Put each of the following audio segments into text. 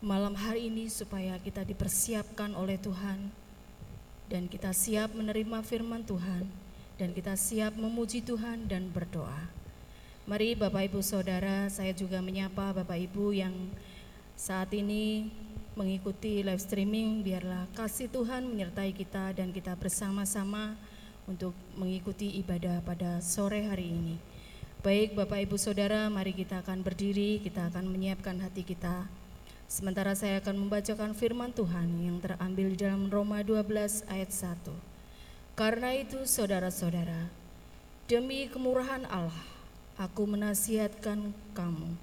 malam hari ini supaya kita dipersiapkan oleh Tuhan dan kita siap menerima firman Tuhan dan kita siap memuji Tuhan dan berdoa. Mari Bapak Ibu Saudara, saya juga menyapa Bapak Ibu yang saat ini mengikuti live streaming, biarlah kasih Tuhan menyertai kita dan kita bersama-sama untuk mengikuti ibadah pada sore hari ini. Baik Bapak Ibu Saudara, mari kita akan berdiri, kita akan menyiapkan hati kita. Sementara saya akan membacakan firman Tuhan yang terambil dalam Roma 12 ayat 1. Karena itu saudara-saudara, demi kemurahan Allah, aku menasihatkan kamu,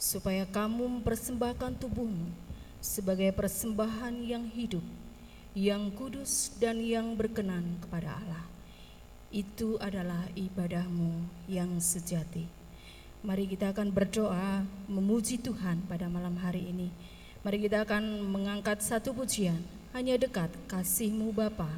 supaya kamu mempersembahkan tubuhmu sebagai persembahan yang hidup, yang kudus dan yang berkenan kepada Allah. Itu adalah ibadahmu yang sejati. Mari kita akan berdoa memuji Tuhan pada malam hari ini. Mari kita akan mengangkat satu pujian, hanya dekat kasihmu Bapa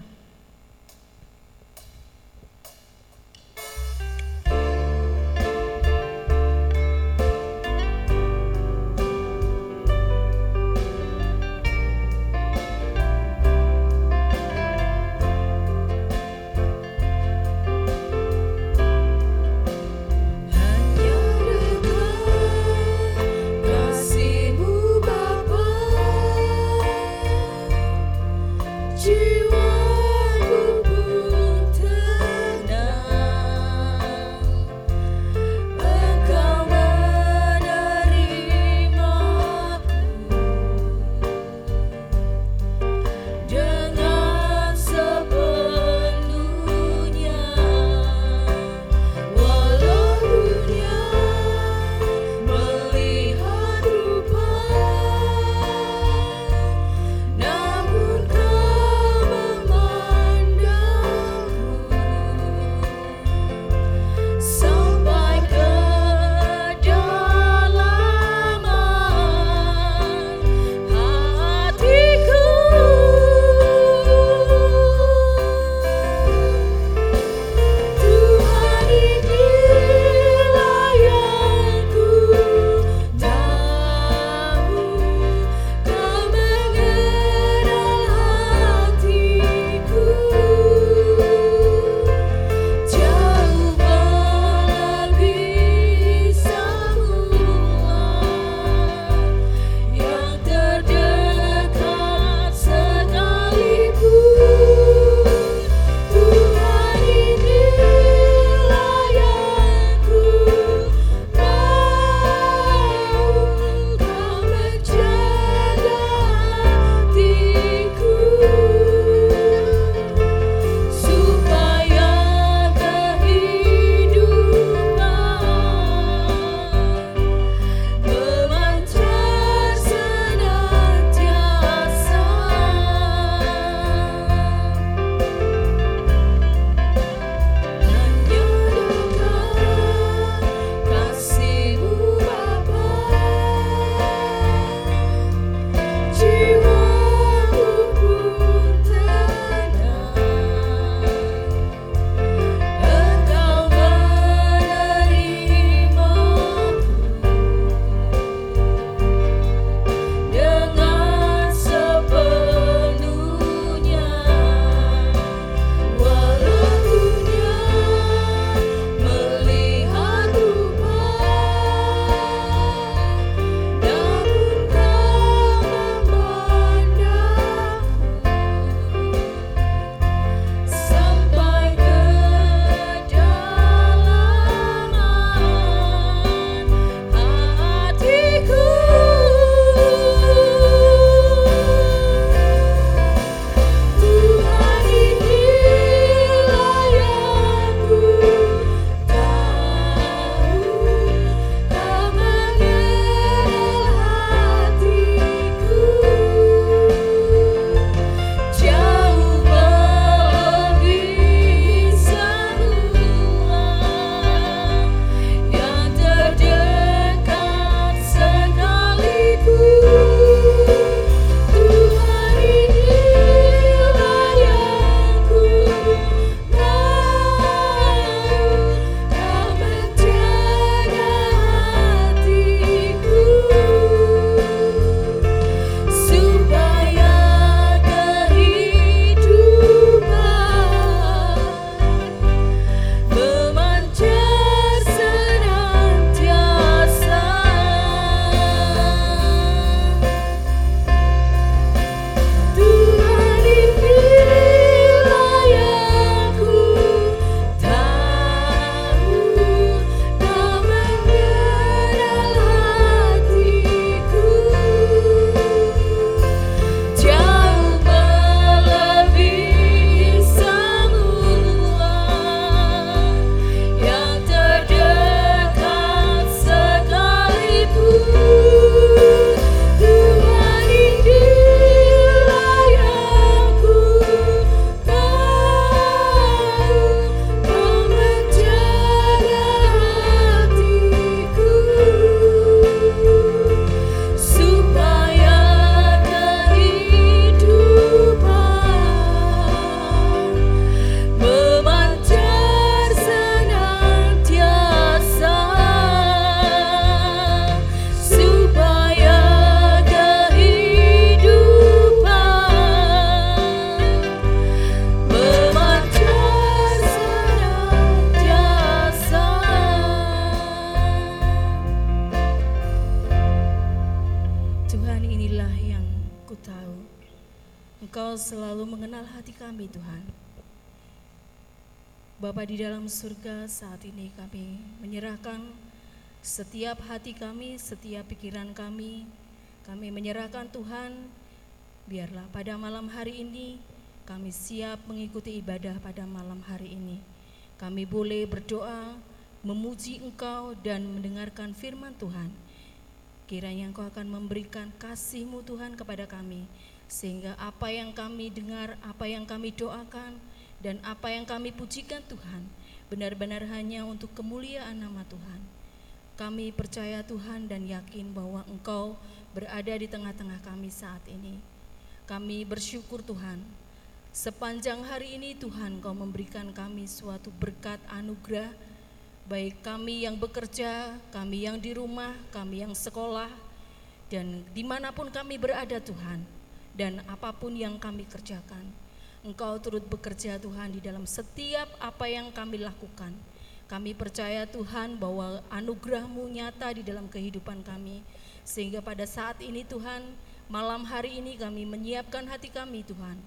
ini kami menyerahkan setiap hati kami, setiap pikiran kami, kami menyerahkan Tuhan, biarlah pada malam hari ini kami siap mengikuti ibadah pada malam hari ini. Kami boleh berdoa, memuji Engkau dan mendengarkan firman Tuhan. Kiranya Engkau akan memberikan kasih-Mu Tuhan kepada kami, sehingga apa yang kami dengar, apa yang kami doakan, dan apa yang kami pujikan Tuhan, benar-benar hanya untuk kemuliaan nama Tuhan. Kami percaya Tuhan dan yakin bahwa Engkau berada di tengah-tengah kami saat ini. Kami bersyukur Tuhan, sepanjang hari ini Tuhan Kau memberikan kami suatu berkat anugerah, baik kami yang bekerja, kami yang di rumah, kami yang sekolah, dan di mana pun kami berada Tuhan, dan apa pun yang kami kerjakan. Engkau turut bekerja Tuhan di dalam setiap apa yang kami lakukan. Kami percaya Tuhan bahwa anugerahmu nyata di dalam kehidupan kami. Sehingga pada saat ini Tuhan, malam hari ini kami menyiapkan hati kami Tuhan.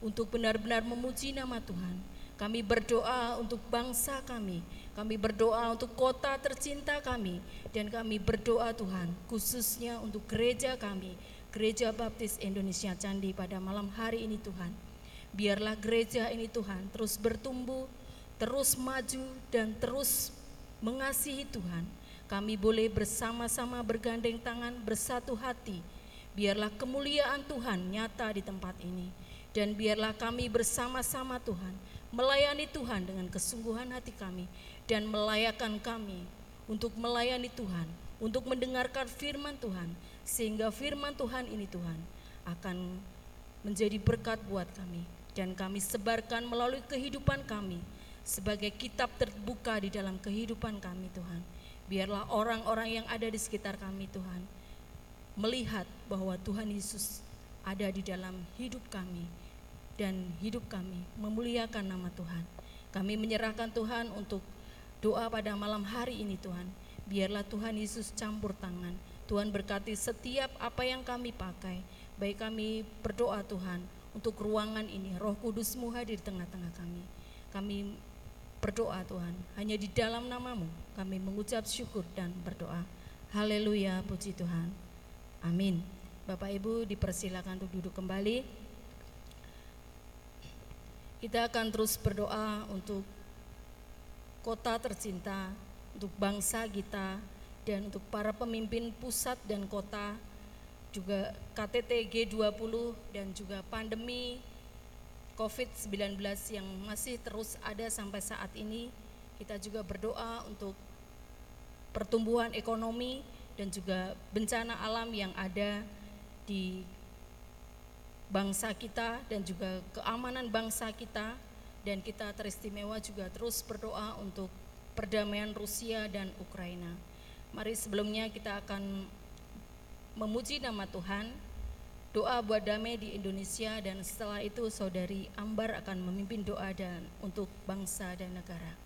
Untuk benar-benar memuji nama Tuhan. Kami berdoa untuk bangsa kami. Kami berdoa untuk kota tercinta kami. Dan kami berdoa Tuhan khususnya untuk gereja kami. Gereja Baptis Indonesia Candi pada malam hari ini Tuhan. Biarlah gereja ini Tuhan terus bertumbuh, terus maju dan terus mengasihi Tuhan. Kami boleh bersama-sama bergandeng tangan, bersatu hati. Biarlah kemuliaan Tuhan nyata di tempat ini. Dan biarlah kami bersama-sama Tuhan melayani Tuhan dengan kesungguhan hati kami dan melayakan kami untuk melayani Tuhan, untuk mendengarkan firman Tuhan sehingga firman Tuhan ini Tuhan akan menjadi berkat buat kami dan kami sebarkan melalui kehidupan kami sebagai kitab terbuka di dalam kehidupan kami Tuhan. Biarlah orang-orang yang ada di sekitar kami Tuhan melihat bahwa Tuhan Yesus ada di dalam hidup kami dan hidup kami memuliakan nama Tuhan. Kami menyerahkan Tuhan untuk doa pada malam hari ini Tuhan. Biarlah Tuhan Yesus campur tangan. Tuhan berkati setiap apa yang kami pakai. Baik kami berdoa Tuhan untuk ruangan ini. Roh Kudusmu hadir di tengah-tengah kami. Kami berdoa Tuhan, hanya di dalam namamu kami mengucap syukur dan berdoa. Haleluya, puji Tuhan. Amin. Bapak Ibu dipersilakan untuk duduk kembali. Kita akan terus berdoa untuk kota tercinta, untuk bangsa kita, dan untuk para pemimpin pusat dan kota juga KTT G20 dan juga pandemi COVID-19 yang masih terus ada sampai saat ini. Kita juga berdoa untuk pertumbuhan ekonomi dan juga bencana alam yang ada di bangsa kita dan juga keamanan bangsa kita dan kita teristimewa juga terus berdoa untuk perdamaian Rusia dan Ukraina. Mari sebelumnya kita akan memuji nama Tuhan, doa buat damai di Indonesia dan setelah itu saudari Ambar akan memimpin doa dan untuk bangsa dan negara.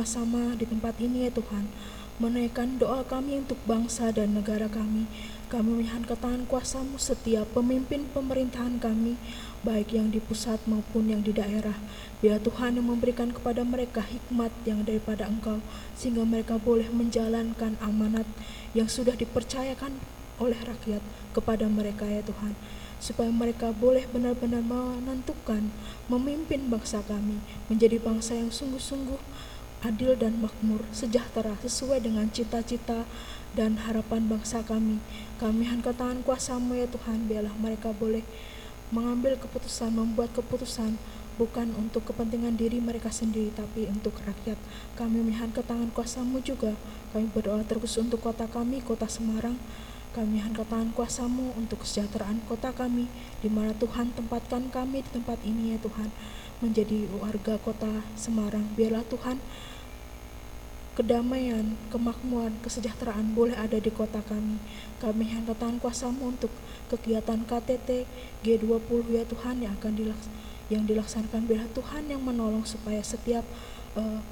Bersama-sama di tempat ini ya Tuhan, menaikkan doa kami untuk bangsa dan negara kami. Kami menyerahkan ke tangan kuasamu setiap pemimpin pemerintahan kami, baik yang di pusat maupun yang di daerah. Biar Tuhan yang memberikan kepada mereka hikmat yang daripada Engkau, sehingga mereka boleh menjalankan amanat yang sudah dipercayakan oleh rakyat kepada mereka ya Tuhan supaya mereka boleh benar-benar menentukan memimpin bangsa kami menjadi bangsa yang sungguh-sungguh adil dan makmur, sejahtera sesuai dengan cita-cita dan harapan bangsa kami. Kami hanya tangan kuasamu ya Tuhan, biarlah mereka boleh mengambil keputusan, membuat keputusan bukan untuk kepentingan diri mereka sendiri, tapi untuk rakyat. Kami menyerahkan ke tangan kuasamu juga. Kami berdoa terus untuk kota kami, kota Semarang, kami hendak tangan kuasamu untuk kesejahteraan kota kami, di mana Tuhan tempatkan kami di tempat ini ya Tuhan, menjadi warga kota Semarang. Biarlah Tuhan kedamaian, kemakmuran, kesejahteraan boleh ada di kota kami. Kami hendak tangan kuasamu untuk kegiatan KTT G20 ya Tuhan yang akan dilaks yang dilaksanakan biarlah Tuhan yang menolong supaya setiap uh,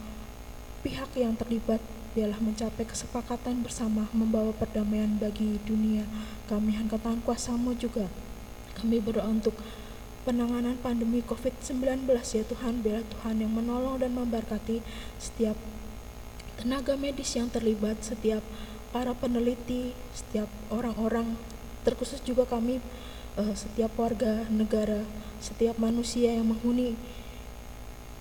pihak yang terlibat biarlah mencapai kesepakatan bersama membawa perdamaian bagi dunia. Kami angkat tangan kuasamu juga. Kami berdoa untuk penanganan pandemi COVID-19 ya Tuhan, biarlah Tuhan yang menolong dan memberkati setiap tenaga medis yang terlibat, setiap para peneliti, setiap orang-orang, terkhusus juga kami, uh, setiap warga negara, setiap manusia yang menghuni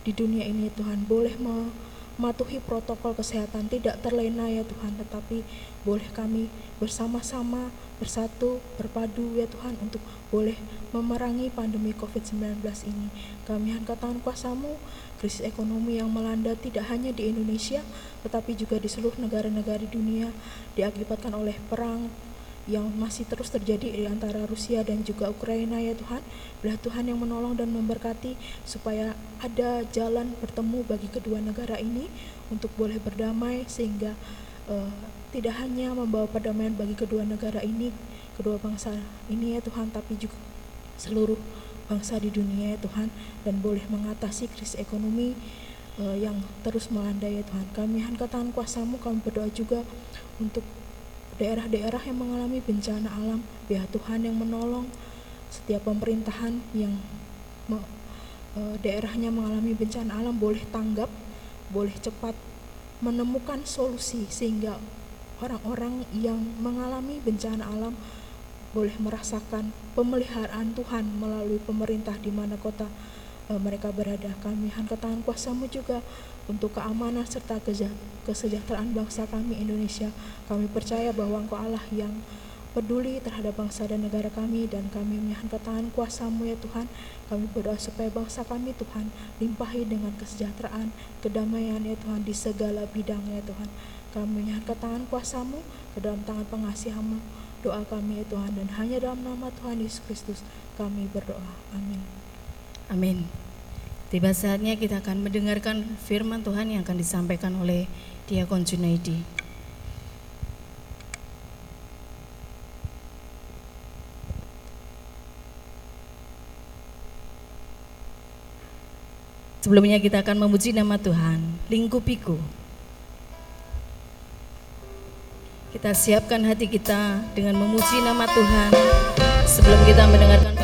di dunia ini Tuhan. Boleh mematuhi protokol kesehatan tidak terlena ya Tuhan tetapi boleh kami bersama-sama bersatu berpadu ya Tuhan untuk boleh memerangi pandemi COVID-19 ini kami angkat tangan kuasamu krisis ekonomi yang melanda tidak hanya di Indonesia tetapi juga di seluruh negara-negara di dunia diakibatkan oleh perang yang masih terus terjadi di antara Rusia dan juga Ukraina ya Tuhan. Bilah Tuhan yang menolong dan memberkati supaya ada jalan bertemu bagi kedua negara ini untuk boleh berdamai sehingga uh, tidak hanya membawa perdamaian bagi kedua negara ini, kedua bangsa ini ya Tuhan, tapi juga seluruh bangsa di dunia ya Tuhan dan boleh mengatasi krisis ekonomi uh, yang terus melanda ya Tuhan. Kami angkat tangan kuasamu, kami berdoa juga untuk daerah-daerah yang mengalami bencana alam, biar Tuhan yang menolong setiap pemerintahan yang me, e, daerahnya mengalami bencana alam boleh tanggap, boleh cepat menemukan solusi sehingga orang-orang yang mengalami bencana alam boleh merasakan pemeliharaan Tuhan melalui pemerintah di mana kota e, mereka berada. Kami hantar tangan kuasamu juga untuk keamanan serta kesejahteraan bangsa kami Indonesia. Kami percaya bahwa Engkau Allah yang peduli terhadap bangsa dan negara kami dan kami menyerahkan tangan kuasamu ya Tuhan. Kami berdoa supaya bangsa kami Tuhan limpahi dengan kesejahteraan, kedamaian ya Tuhan di segala bidang ya Tuhan. Kami menyerahkan tangan kuasamu ke dalam tangan pengasihamu doa kami ya Tuhan dan hanya dalam nama Tuhan Yesus Kristus kami berdoa. Amin. Amin. Tiba saatnya kita akan mendengarkan firman Tuhan yang akan disampaikan oleh Diakon Junaidi. Sebelumnya kita akan memuji nama Tuhan, lingkupiku. Kita siapkan hati kita dengan memuji nama Tuhan. Sebelum kita mendengarkan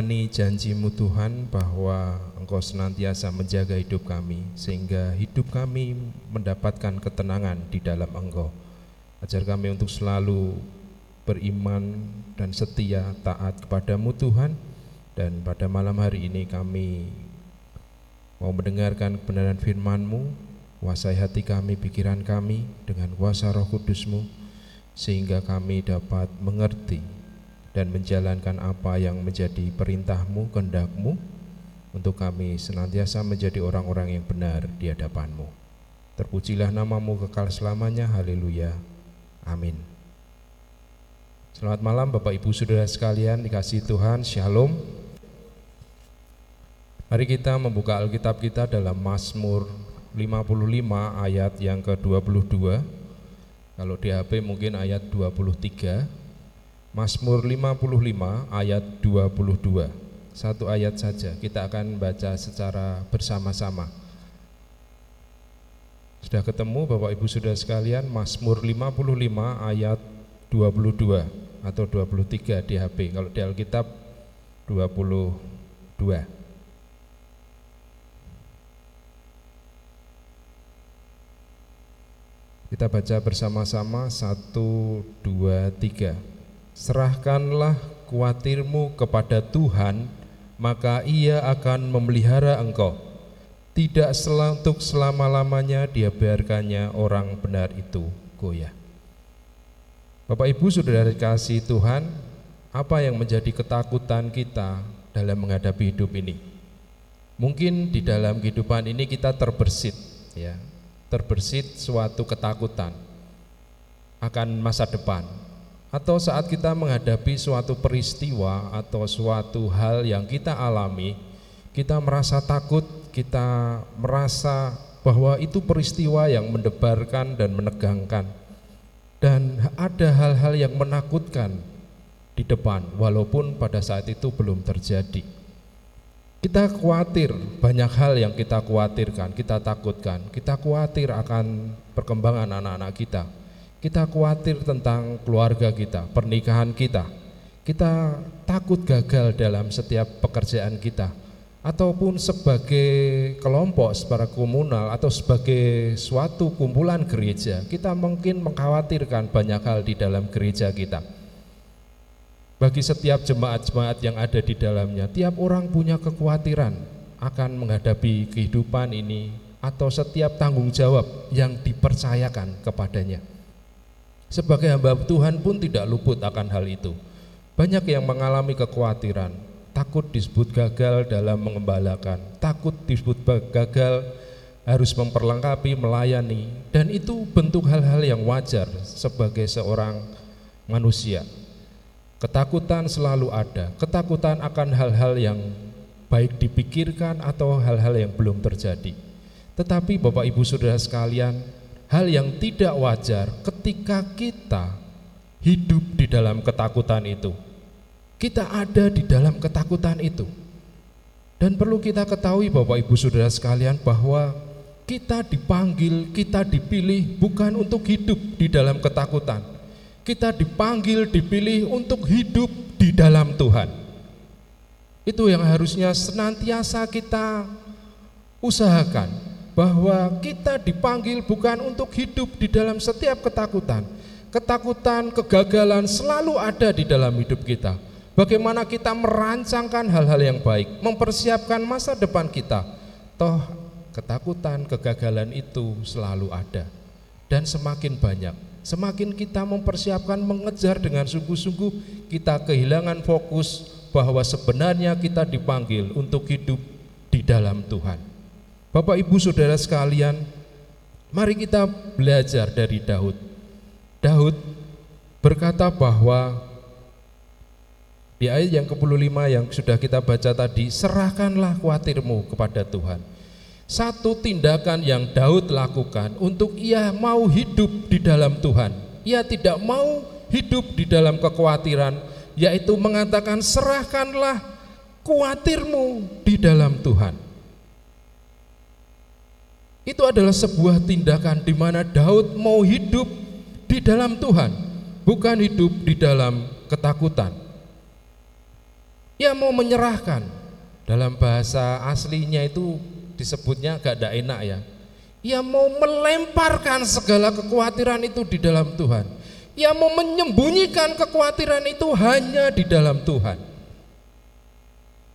mengimani janjimu Tuhan bahwa Engkau senantiasa menjaga hidup kami sehingga hidup kami mendapatkan ketenangan di dalam Engkau. Ajar kami untuk selalu beriman dan setia taat kepadamu Tuhan dan pada malam hari ini kami mau mendengarkan kebenaran firman-Mu, kuasai hati kami, pikiran kami dengan kuasa roh kudus-Mu sehingga kami dapat mengerti dan menjalankan apa yang menjadi perintahmu, kehendakmu untuk kami senantiasa menjadi orang-orang yang benar di hadapanmu. Terpujilah namamu kekal selamanya, haleluya, amin. Selamat malam Bapak Ibu Saudara sekalian, dikasih Tuhan, Shalom. Mari kita membuka Alkitab kita dalam Mazmur 55 ayat yang ke-22. Kalau di HP mungkin ayat 23. Mazmur 55 ayat 22 Satu ayat saja. Kita akan baca secara bersama-sama. Sudah ketemu Bapak Ibu Sudah sekalian Mazmur 55 ayat 22 atau 23 di HP Kalau di Alkitab 22 Kita baca bersama-sama. Satu, dua, tiga. Serahkanlah kuatirmu kepada Tuhan, maka ia akan memelihara engkau. Tidak selantuk selama-lamanya dia biarkannya orang benar itu goyah. Bapak Ibu sudah dikasih Tuhan, apa yang menjadi ketakutan kita dalam menghadapi hidup ini? Mungkin di dalam kehidupan ini kita terbersit, ya, terbersit suatu ketakutan akan masa depan, atau saat kita menghadapi suatu peristiwa atau suatu hal yang kita alami, kita merasa takut, kita merasa bahwa itu peristiwa yang mendebarkan dan menegangkan. Dan ada hal-hal yang menakutkan di depan, walaupun pada saat itu belum terjadi. Kita khawatir, banyak hal yang kita khawatirkan, kita takutkan, kita khawatir akan perkembangan anak-anak kita kita khawatir tentang keluarga kita, pernikahan kita. Kita takut gagal dalam setiap pekerjaan kita ataupun sebagai kelompok, secara komunal atau sebagai suatu kumpulan gereja, kita mungkin mengkhawatirkan banyak hal di dalam gereja kita. Bagi setiap jemaat-jemaat yang ada di dalamnya, tiap orang punya kekhawatiran akan menghadapi kehidupan ini atau setiap tanggung jawab yang dipercayakan kepadanya. Sebagai hamba Tuhan pun tidak luput akan hal itu. Banyak yang mengalami kekhawatiran, takut disebut gagal dalam mengembalakan, takut disebut gagal harus memperlengkapi, melayani, dan itu bentuk hal-hal yang wajar sebagai seorang manusia. Ketakutan selalu ada, ketakutan akan hal-hal yang baik dipikirkan atau hal-hal yang belum terjadi. Tetapi Bapak Ibu Saudara sekalian, hal yang tidak wajar ketika kita hidup di dalam ketakutan itu. Kita ada di dalam ketakutan itu. Dan perlu kita ketahui Bapak Ibu Saudara sekalian bahwa kita dipanggil, kita dipilih bukan untuk hidup di dalam ketakutan. Kita dipanggil, dipilih untuk hidup di dalam Tuhan. Itu yang harusnya senantiasa kita usahakan bahwa kita dipanggil bukan untuk hidup di dalam setiap ketakutan. Ketakutan, kegagalan selalu ada di dalam hidup kita. Bagaimana kita merancangkan hal-hal yang baik, mempersiapkan masa depan kita. Toh ketakutan, kegagalan itu selalu ada. Dan semakin banyak, semakin kita mempersiapkan mengejar dengan sungguh-sungguh, kita kehilangan fokus bahwa sebenarnya kita dipanggil untuk hidup di dalam Tuhan. Bapak Ibu Saudara sekalian, mari kita belajar dari Daud. Daud berkata bahwa di ayat yang ke-25 yang sudah kita baca tadi, serahkanlah khawatirmu kepada Tuhan. Satu tindakan yang Daud lakukan untuk ia mau hidup di dalam Tuhan. Ia tidak mau hidup di dalam kekhawatiran, yaitu mengatakan serahkanlah khawatirmu di dalam Tuhan. Itu adalah sebuah tindakan di mana Daud mau hidup di dalam Tuhan, bukan hidup di dalam ketakutan. Ia mau menyerahkan. Dalam bahasa aslinya itu disebutnya gak ada enak ya. Ia mau melemparkan segala kekhawatiran itu di dalam Tuhan. Ia mau menyembunyikan kekhawatiran itu hanya di dalam Tuhan.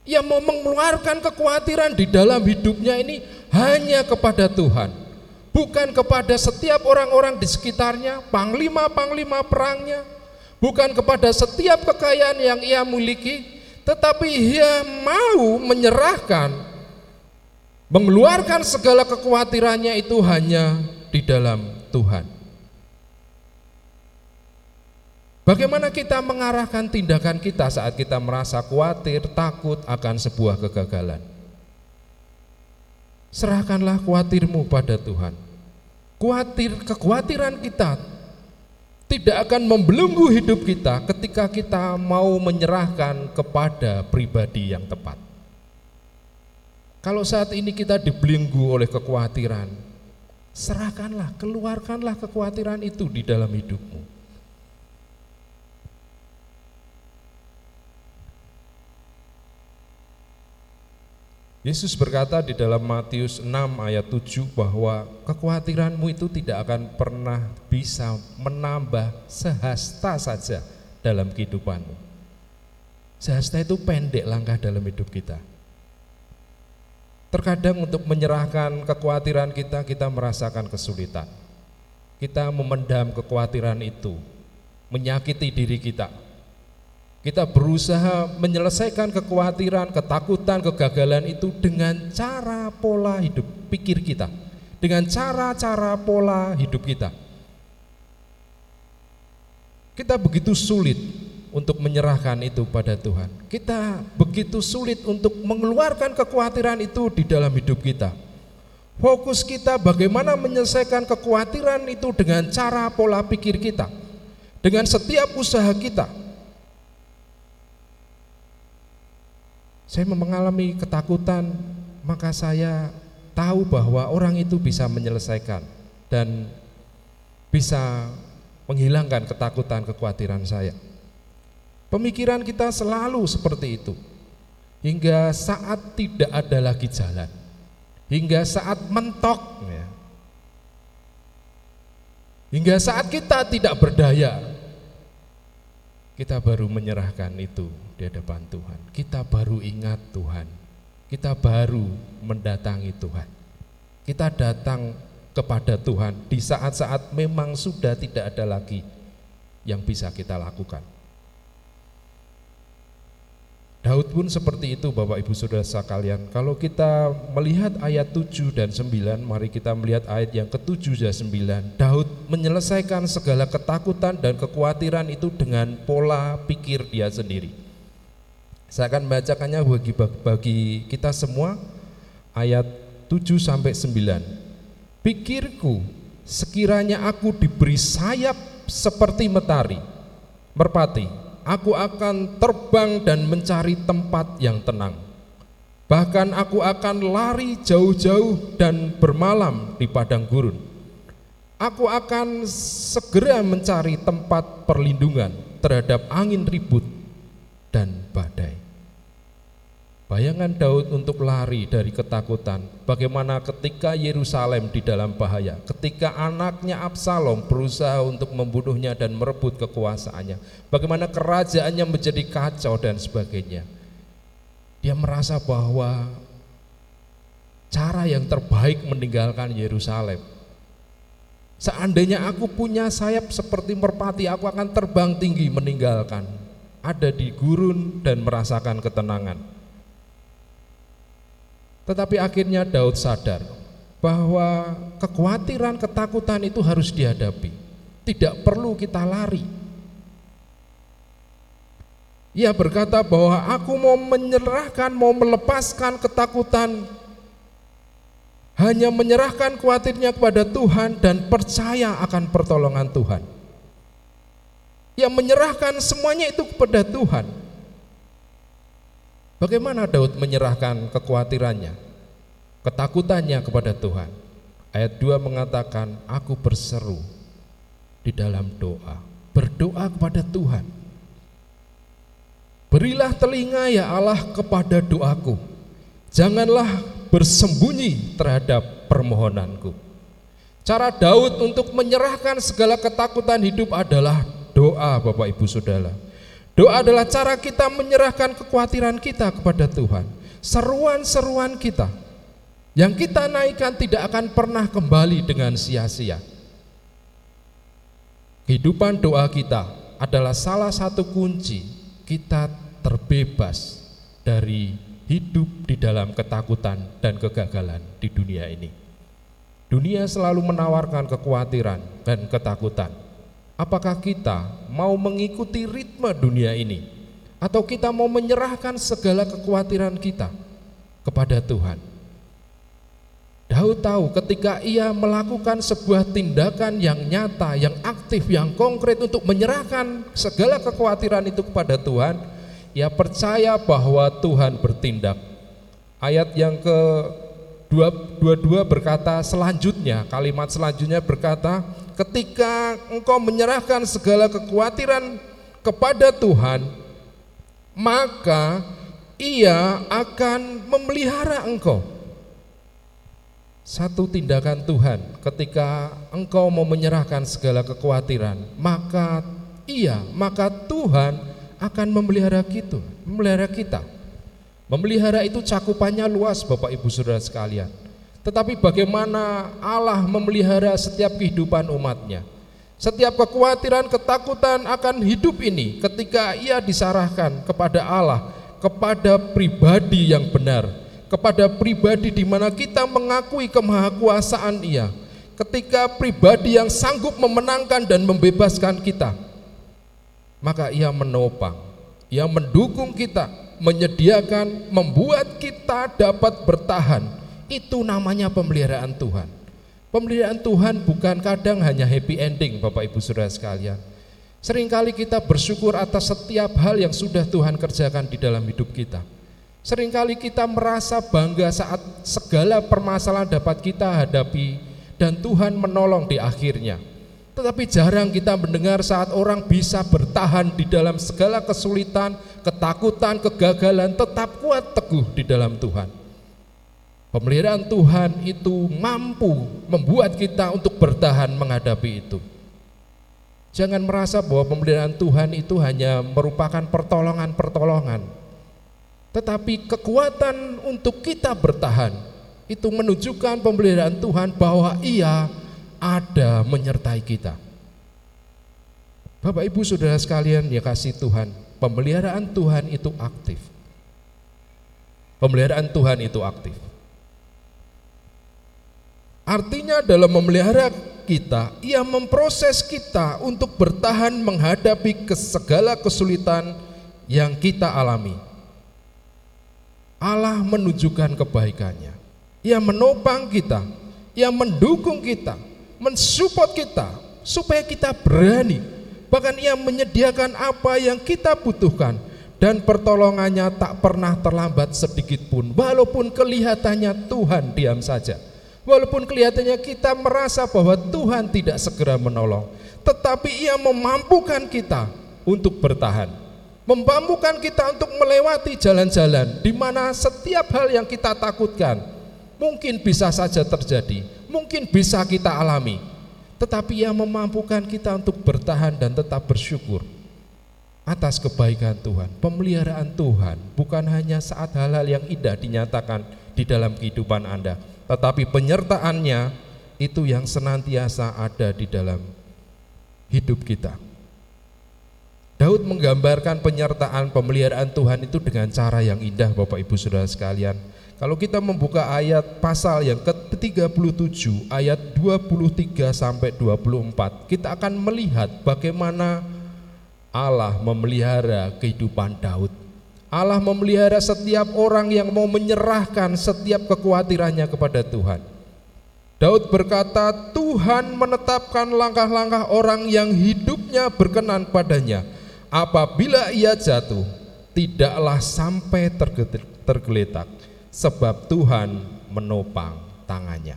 Ia mau mengeluarkan kekhawatiran di dalam hidupnya ini hanya kepada Tuhan. Bukan kepada setiap orang-orang di sekitarnya, panglima-panglima perangnya, bukan kepada setiap kekayaan yang ia miliki, tetapi ia mau menyerahkan, mengeluarkan segala kekhawatirannya itu hanya di dalam Tuhan. Bagaimana kita mengarahkan tindakan kita saat kita merasa khawatir, takut akan sebuah kegagalan? Serahkanlah khawatirmu pada Tuhan. Khawatir, kekhawatiran kita tidak akan membelenggu hidup kita ketika kita mau menyerahkan kepada pribadi yang tepat. Kalau saat ini kita dibelenggu oleh kekhawatiran, serahkanlah, keluarkanlah kekhawatiran itu di dalam hidupmu. Yesus berkata di dalam Matius 6 ayat 7 bahwa kekhawatiranmu itu tidak akan pernah bisa menambah sehasta saja dalam kehidupanmu. Sehasta itu pendek langkah dalam hidup kita. Terkadang untuk menyerahkan kekhawatiran kita, kita merasakan kesulitan. Kita memendam kekhawatiran itu, menyakiti diri kita, kita berusaha menyelesaikan kekhawatiran, ketakutan, kegagalan itu dengan cara pola hidup pikir kita, dengan cara-cara pola hidup kita. Kita begitu sulit untuk menyerahkan itu pada Tuhan. Kita begitu sulit untuk mengeluarkan kekhawatiran itu di dalam hidup kita. Fokus kita bagaimana menyelesaikan kekhawatiran itu dengan cara pola pikir kita, dengan setiap usaha kita, Saya mengalami ketakutan, maka saya tahu bahwa orang itu bisa menyelesaikan dan bisa menghilangkan ketakutan, kekhawatiran saya. Pemikiran kita selalu seperti itu. Hingga saat tidak ada lagi jalan. Hingga saat mentok ya. Hingga saat kita tidak berdaya. Kita baru menyerahkan itu di hadapan Tuhan. Kita baru ingat Tuhan. Kita baru mendatangi Tuhan. Kita datang kepada Tuhan di saat-saat memang sudah tidak ada lagi yang bisa kita lakukan. Daud pun seperti itu Bapak Ibu Saudara sekalian. Kalau kita melihat ayat 7 dan 9, mari kita melihat ayat yang ke-7 dan 9. Daud menyelesaikan segala ketakutan dan kekhawatiran itu dengan pola pikir dia sendiri. Saya akan bacakannya bagi, bagi kita semua ayat 7 sampai 9. Pikirku sekiranya aku diberi sayap seperti metari, merpati, aku akan terbang dan mencari tempat yang tenang. Bahkan aku akan lari jauh-jauh dan bermalam di padang gurun. Aku akan segera mencari tempat perlindungan terhadap angin ribut dan badai. Bayangan Daud untuk lari dari ketakutan, bagaimana ketika Yerusalem di dalam bahaya, ketika anaknya Absalom berusaha untuk membunuhnya dan merebut kekuasaannya, bagaimana kerajaannya menjadi kacau dan sebagainya. Dia merasa bahwa cara yang terbaik meninggalkan Yerusalem. Seandainya aku punya sayap seperti merpati, aku akan terbang tinggi meninggalkan ada di gurun dan merasakan ketenangan. Tetapi akhirnya Daud sadar bahwa kekhawatiran, ketakutan itu harus dihadapi. Tidak perlu kita lari. Ia berkata bahwa aku mau menyerahkan, mau melepaskan ketakutan, hanya menyerahkan khawatirnya kepada Tuhan dan percaya akan pertolongan Tuhan yang menyerahkan semuanya itu kepada Tuhan. Bagaimana Daud menyerahkan kekhawatirannya, ketakutannya kepada Tuhan? Ayat 2 mengatakan, aku berseru di dalam doa, berdoa kepada Tuhan. Berilah telinga ya Allah kepada doaku. Janganlah bersembunyi terhadap permohonanku. Cara Daud untuk menyerahkan segala ketakutan hidup adalah doa Bapak Ibu Saudara. Doa adalah cara kita menyerahkan kekhawatiran kita kepada Tuhan. Seruan-seruan kita yang kita naikkan tidak akan pernah kembali dengan sia-sia. Kehidupan doa kita adalah salah satu kunci kita terbebas dari hidup di dalam ketakutan dan kegagalan di dunia ini. Dunia selalu menawarkan kekhawatiran dan ketakutan. Apakah kita mau mengikuti ritme dunia ini, atau kita mau menyerahkan segala kekhawatiran kita kepada Tuhan? Daud tahu ketika ia melakukan sebuah tindakan yang nyata, yang aktif, yang konkret untuk menyerahkan segala kekhawatiran itu kepada Tuhan, ia percaya bahwa Tuhan bertindak. Ayat yang ke 22 berkata selanjutnya, kalimat selanjutnya berkata, ketika engkau menyerahkan segala kekhawatiran kepada Tuhan, maka ia akan memelihara engkau satu tindakan Tuhan ketika engkau mau menyerahkan segala kekhawatiran, maka iya, maka Tuhan akan memelihara kita, memelihara kita. Memelihara itu cakupannya luas Bapak Ibu Saudara sekalian. Tetapi bagaimana Allah memelihara setiap kehidupan umatnya? Setiap kekhawatiran, ketakutan akan hidup ini ketika ia disarahkan kepada Allah, kepada pribadi yang benar, kepada pribadi di mana kita mengakui kemahakuasaan Ia, ketika pribadi yang sanggup memenangkan dan membebaskan kita, maka Ia menopang, Ia mendukung kita, menyediakan, membuat kita dapat bertahan. Itu namanya pemeliharaan Tuhan. Pemeliharaan Tuhan bukan kadang hanya happy ending, Bapak Ibu Saudara sekalian. Seringkali kita bersyukur atas setiap hal yang sudah Tuhan kerjakan di dalam hidup kita Seringkali kita merasa bangga saat segala permasalahan dapat kita hadapi dan Tuhan menolong di akhirnya. Tetapi jarang kita mendengar saat orang bisa bertahan di dalam segala kesulitan, ketakutan, kegagalan, tetap kuat teguh di dalam Tuhan. Pemeliharaan Tuhan itu mampu membuat kita untuk bertahan menghadapi itu. Jangan merasa bahwa pemeliharaan Tuhan itu hanya merupakan pertolongan-pertolongan tetapi kekuatan untuk kita bertahan itu menunjukkan pemeliharaan Tuhan bahwa Ia ada menyertai kita. Bapak Ibu Saudara sekalian ya kasih Tuhan, pemeliharaan Tuhan itu aktif. Pemeliharaan Tuhan itu aktif. Artinya dalam memelihara kita, ia memproses kita untuk bertahan menghadapi segala kesulitan yang kita alami. Allah menunjukkan kebaikannya. Ia menopang kita, ia mendukung kita, mensupport kita supaya kita berani. Bahkan ia menyediakan apa yang kita butuhkan dan pertolongannya tak pernah terlambat sedikit pun walaupun kelihatannya Tuhan diam saja. Walaupun kelihatannya kita merasa bahwa Tuhan tidak segera menolong, tetapi ia memampukan kita untuk bertahan memampukan kita untuk melewati jalan-jalan di mana setiap hal yang kita takutkan mungkin bisa saja terjadi, mungkin bisa kita alami. Tetapi yang memampukan kita untuk bertahan dan tetap bersyukur atas kebaikan Tuhan, pemeliharaan Tuhan, bukan hanya saat hal-hal yang indah dinyatakan di dalam kehidupan Anda, tetapi penyertaannya itu yang senantiasa ada di dalam hidup kita. Daud menggambarkan penyertaan pemeliharaan Tuhan itu dengan cara yang indah Bapak Ibu Saudara sekalian. Kalau kita membuka ayat pasal yang ke-37 ayat 23 sampai 24, kita akan melihat bagaimana Allah memelihara kehidupan Daud. Allah memelihara setiap orang yang mau menyerahkan setiap kekhawatirannya kepada Tuhan. Daud berkata, Tuhan menetapkan langkah-langkah orang yang hidupnya berkenan padanya apabila ia jatuh, tidaklah sampai tergeletak, sebab Tuhan menopang tangannya.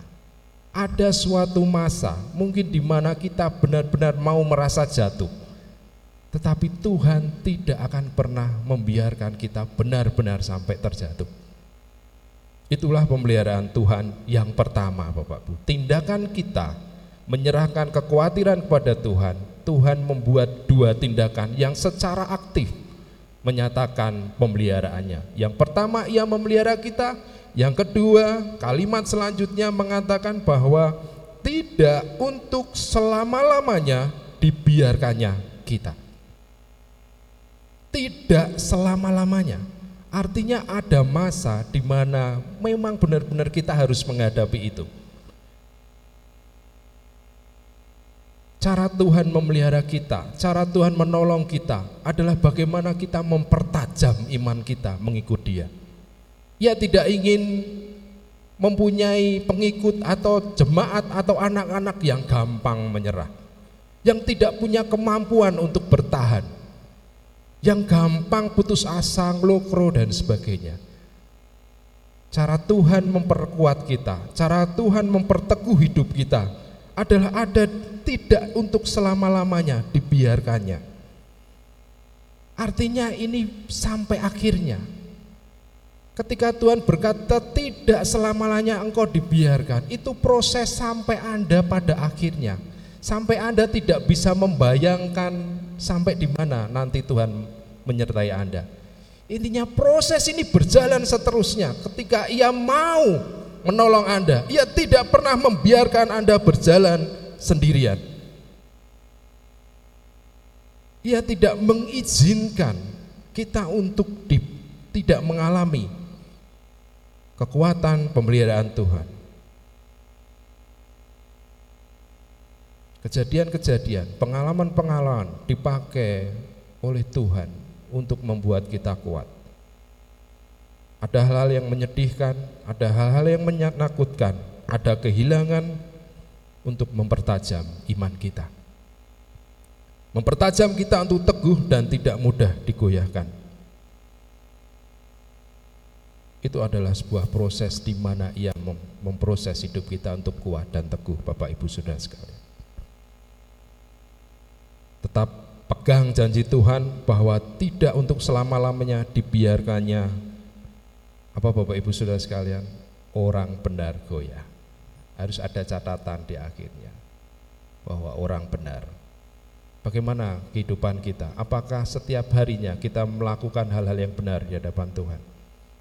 Ada suatu masa mungkin di mana kita benar-benar mau merasa jatuh. Tetapi Tuhan tidak akan pernah membiarkan kita benar-benar sampai terjatuh. Itulah pemeliharaan Tuhan yang pertama Bapak Bu. Tindakan kita menyerahkan kekhawatiran kepada Tuhan, Tuhan membuat dua tindakan yang secara aktif menyatakan pemeliharaannya. Yang pertama ia memelihara kita, yang kedua kalimat selanjutnya mengatakan bahwa tidak untuk selama-lamanya dibiarkannya kita. Tidak selama-lamanya. Artinya ada masa di mana memang benar-benar kita harus menghadapi itu. Cara Tuhan memelihara kita, cara Tuhan menolong kita adalah bagaimana kita mempertajam iman kita mengikut Dia. Ia tidak ingin mempunyai pengikut atau jemaat atau anak-anak yang gampang menyerah, yang tidak punya kemampuan untuk bertahan yang gampang putus asa, ngelokro dan sebagainya. Cara Tuhan memperkuat kita, cara Tuhan memperteguh hidup kita adalah ada tidak untuk selama-lamanya dibiarkannya. Artinya ini sampai akhirnya. Ketika Tuhan berkata tidak selama-lamanya engkau dibiarkan, itu proses sampai Anda pada akhirnya. Sampai Anda tidak bisa membayangkan sampai di mana nanti Tuhan menyertai Anda. Intinya proses ini berjalan seterusnya. Ketika ia mau menolong Anda, ia tidak pernah membiarkan Anda berjalan sendirian. Ia tidak mengizinkan kita untuk tidak mengalami kekuatan pemeliharaan Tuhan. Kejadian-kejadian, pengalaman-pengalaman dipakai oleh Tuhan untuk membuat kita kuat. Ada hal-hal yang menyedihkan, ada hal-hal yang menakutkan, ada kehilangan untuk mempertajam iman kita. Mempertajam kita untuk teguh dan tidak mudah digoyahkan. Itu adalah sebuah proses di mana ia memproses hidup kita untuk kuat dan teguh Bapak Ibu Saudara sekalian. Tetap pegang janji Tuhan bahwa tidak untuk selama-lamanya dibiarkannya apa Bapak Ibu Saudara sekalian orang benar goyah. Harus ada catatan di akhirnya bahwa orang benar. Bagaimana kehidupan kita? Apakah setiap harinya kita melakukan hal-hal yang benar di hadapan Tuhan?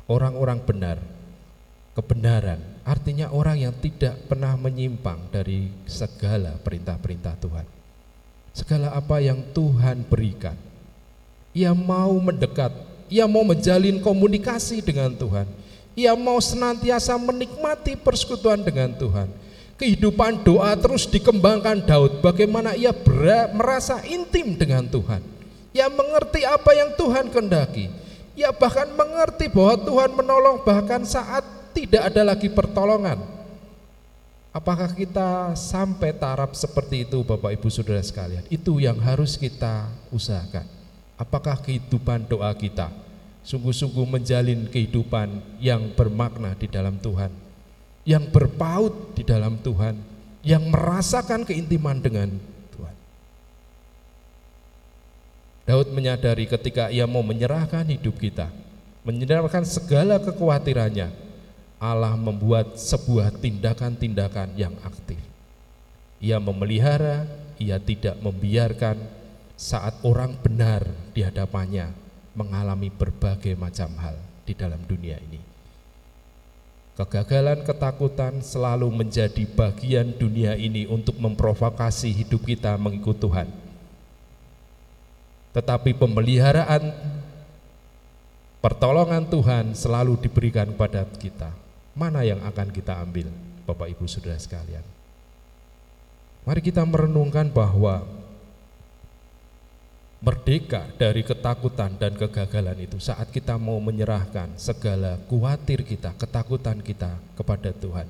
Orang-orang benar, kebenaran artinya orang yang tidak pernah menyimpang dari segala perintah-perintah Tuhan segala apa yang Tuhan berikan. Ia mau mendekat, ia mau menjalin komunikasi dengan Tuhan. Ia mau senantiasa menikmati persekutuan dengan Tuhan. Kehidupan doa terus dikembangkan Daud bagaimana ia merasa intim dengan Tuhan. Ia mengerti apa yang Tuhan kendaki. Ia bahkan mengerti bahwa Tuhan menolong bahkan saat tidak ada lagi pertolongan Apakah kita sampai taraf seperti itu Bapak Ibu Saudara sekalian? Itu yang harus kita usahakan. Apakah kehidupan doa kita sungguh-sungguh menjalin kehidupan yang bermakna di dalam Tuhan, yang berpaut di dalam Tuhan, yang merasakan keintiman dengan Tuhan. Daud menyadari ketika ia mau menyerahkan hidup kita, menyerahkan segala kekhawatirannya, Allah membuat sebuah tindakan-tindakan yang aktif. Ia memelihara, ia tidak membiarkan saat orang benar di hadapannya mengalami berbagai macam hal di dalam dunia ini. Kegagalan, ketakutan selalu menjadi bagian dunia ini untuk memprovokasi hidup kita mengikut Tuhan. Tetapi pemeliharaan pertolongan Tuhan selalu diberikan kepada kita mana yang akan kita ambil Bapak Ibu Saudara sekalian. Mari kita merenungkan bahwa merdeka dari ketakutan dan kegagalan itu saat kita mau menyerahkan segala khawatir kita, ketakutan kita kepada Tuhan.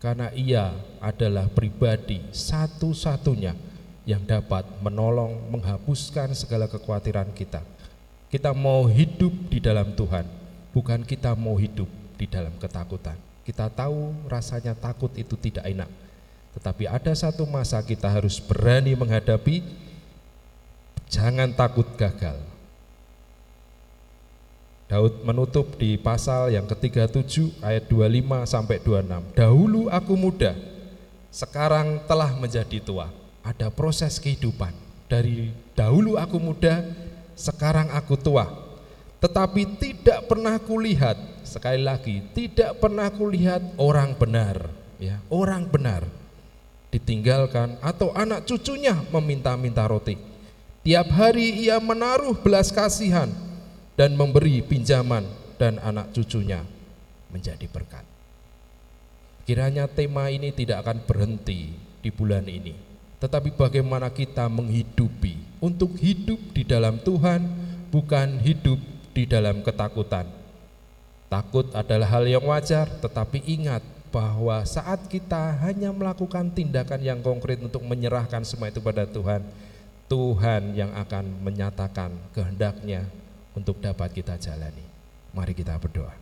Karena ia adalah pribadi satu-satunya yang dapat menolong menghapuskan segala kekhawatiran kita. Kita mau hidup di dalam Tuhan, bukan kita mau hidup di dalam ketakutan. Kita tahu rasanya takut itu tidak enak. Tetapi ada satu masa kita harus berani menghadapi Jangan takut gagal. Daud menutup di pasal yang ke-37 ayat 25 sampai 26. Dahulu aku muda, sekarang telah menjadi tua. Ada proses kehidupan. Dari dahulu aku muda, sekarang aku tua. Tetapi tidak pernah kulihat, sekali lagi, tidak pernah kulihat orang benar, ya, orang benar ditinggalkan atau anak cucunya meminta-minta roti. Tiap hari ia menaruh belas kasihan dan memberi pinjaman dan anak cucunya menjadi berkat. Kiranya tema ini tidak akan berhenti di bulan ini, tetapi bagaimana kita menghidupi untuk hidup di dalam Tuhan, bukan hidup di dalam ketakutan. Takut adalah hal yang wajar, tetapi ingat bahwa saat kita hanya melakukan tindakan yang konkret untuk menyerahkan semua itu pada Tuhan, Tuhan yang akan menyatakan kehendaknya untuk dapat kita jalani. Mari kita berdoa.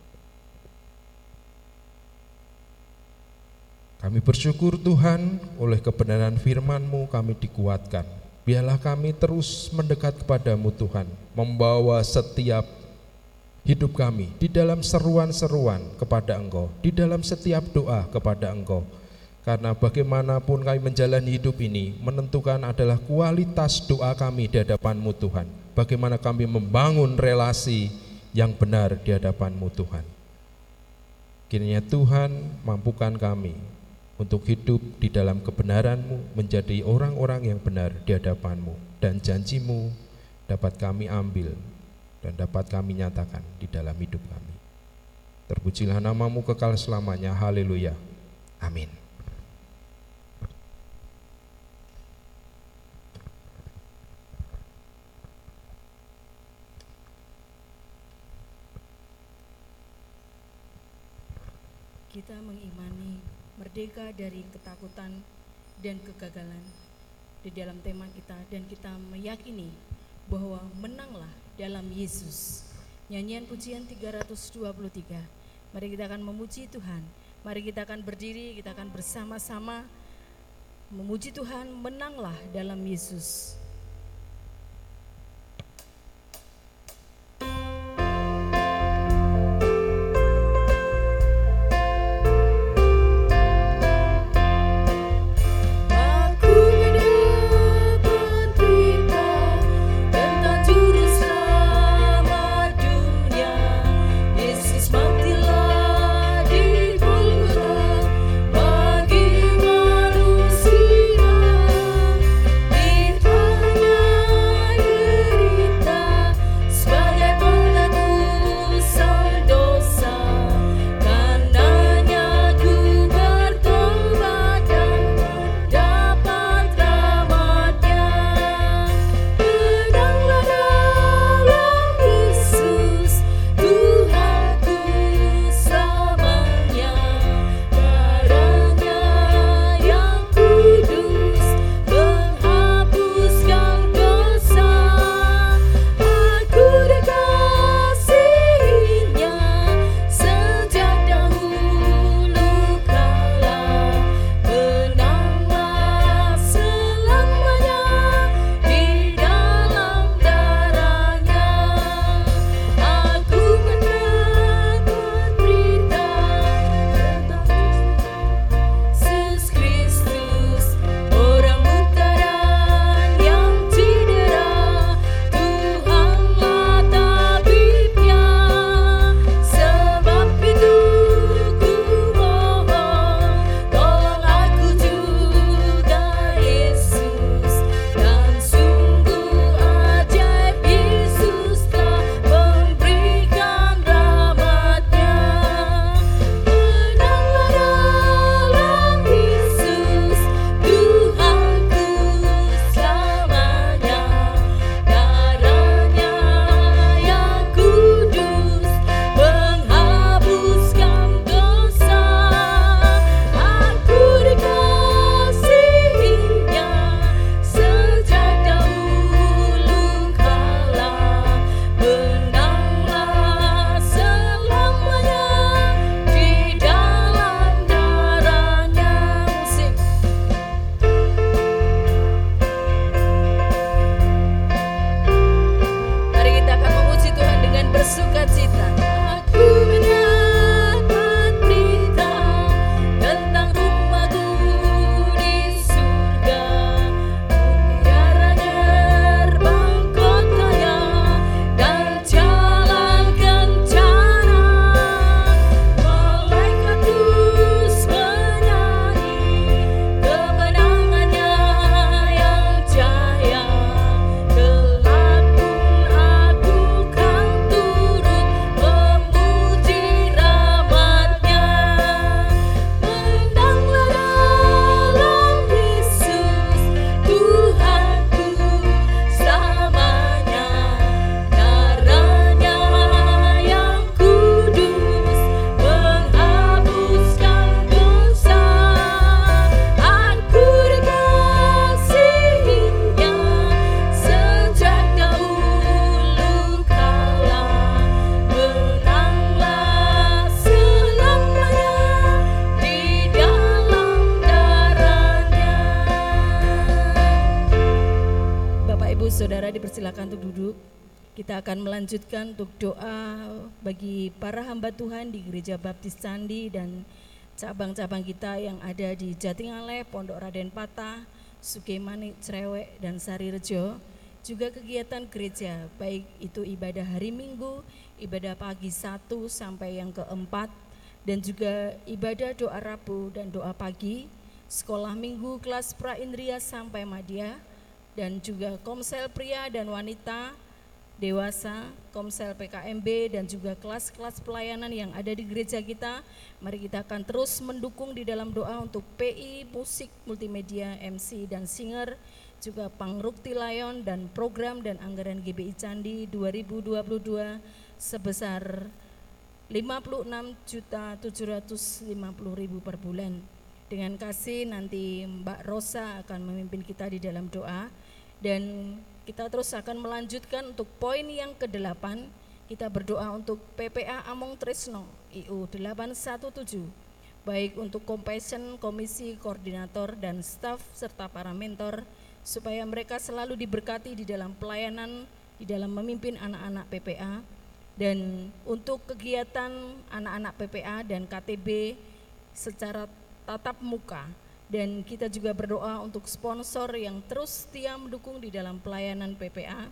Kami bersyukur Tuhan oleh kebenaran firman-Mu kami dikuatkan. Biarlah kami terus mendekat kepadamu Tuhan, membawa setiap hidup kami di dalam seruan-seruan kepada Engkau, di dalam setiap doa kepada Engkau. Karena bagaimanapun kami menjalani hidup ini menentukan adalah kualitas doa kami di hadapan-Mu Tuhan bagaimana kami membangun relasi yang benar di hadapan-Mu Tuhan. Kiranya Tuhan mampukan kami untuk hidup di dalam kebenaran-Mu, menjadi orang-orang yang benar di hadapan-Mu, dan janji-Mu dapat kami ambil dan dapat kami nyatakan di dalam hidup kami. Terpujilah namamu kekal selamanya. Haleluya. Amin. Kita mengimani merdeka dari ketakutan dan kegagalan di dalam tema kita dan kita meyakini bahwa menanglah dalam Yesus. Nyanyian pujian 323. Mari kita akan memuji Tuhan. Mari kita akan berdiri, kita akan bersama-sama memuji Tuhan, menanglah dalam Yesus. Dipersilakan untuk duduk. Kita akan melanjutkan untuk doa bagi para hamba Tuhan di Gereja Baptis Candi dan cabang-cabang kita yang ada di Jatingaleh, Pondok Raden Patah, Sukemani, Cerewek, dan Sari Rejo. Juga kegiatan gereja, baik itu ibadah hari Minggu, ibadah pagi satu sampai yang keempat, dan juga ibadah doa Rabu dan doa pagi, sekolah minggu kelas pra Indria sampai madya, dan juga komsel pria dan wanita, dewasa, komsel PKMB dan juga kelas-kelas pelayanan yang ada di gereja kita. Mari kita akan terus mendukung di dalam doa untuk PI, musik, multimedia, MC dan singer, juga Pangrukti Lion dan program dan anggaran GBI Candi 2022 sebesar 56 juta 750 ribu per bulan. Dengan kasih nanti Mbak Rosa akan memimpin kita di dalam doa dan kita terus akan melanjutkan untuk poin yang ke-8 kita berdoa untuk PPA Among Trisno IU 817 baik untuk compassion, komisi, koordinator, dan staf serta para mentor supaya mereka selalu diberkati di dalam pelayanan, di dalam memimpin anak-anak PPA dan untuk kegiatan anak-anak PPA dan KTB secara tatap muka dan kita juga berdoa untuk sponsor yang terus setia mendukung di dalam pelayanan PPA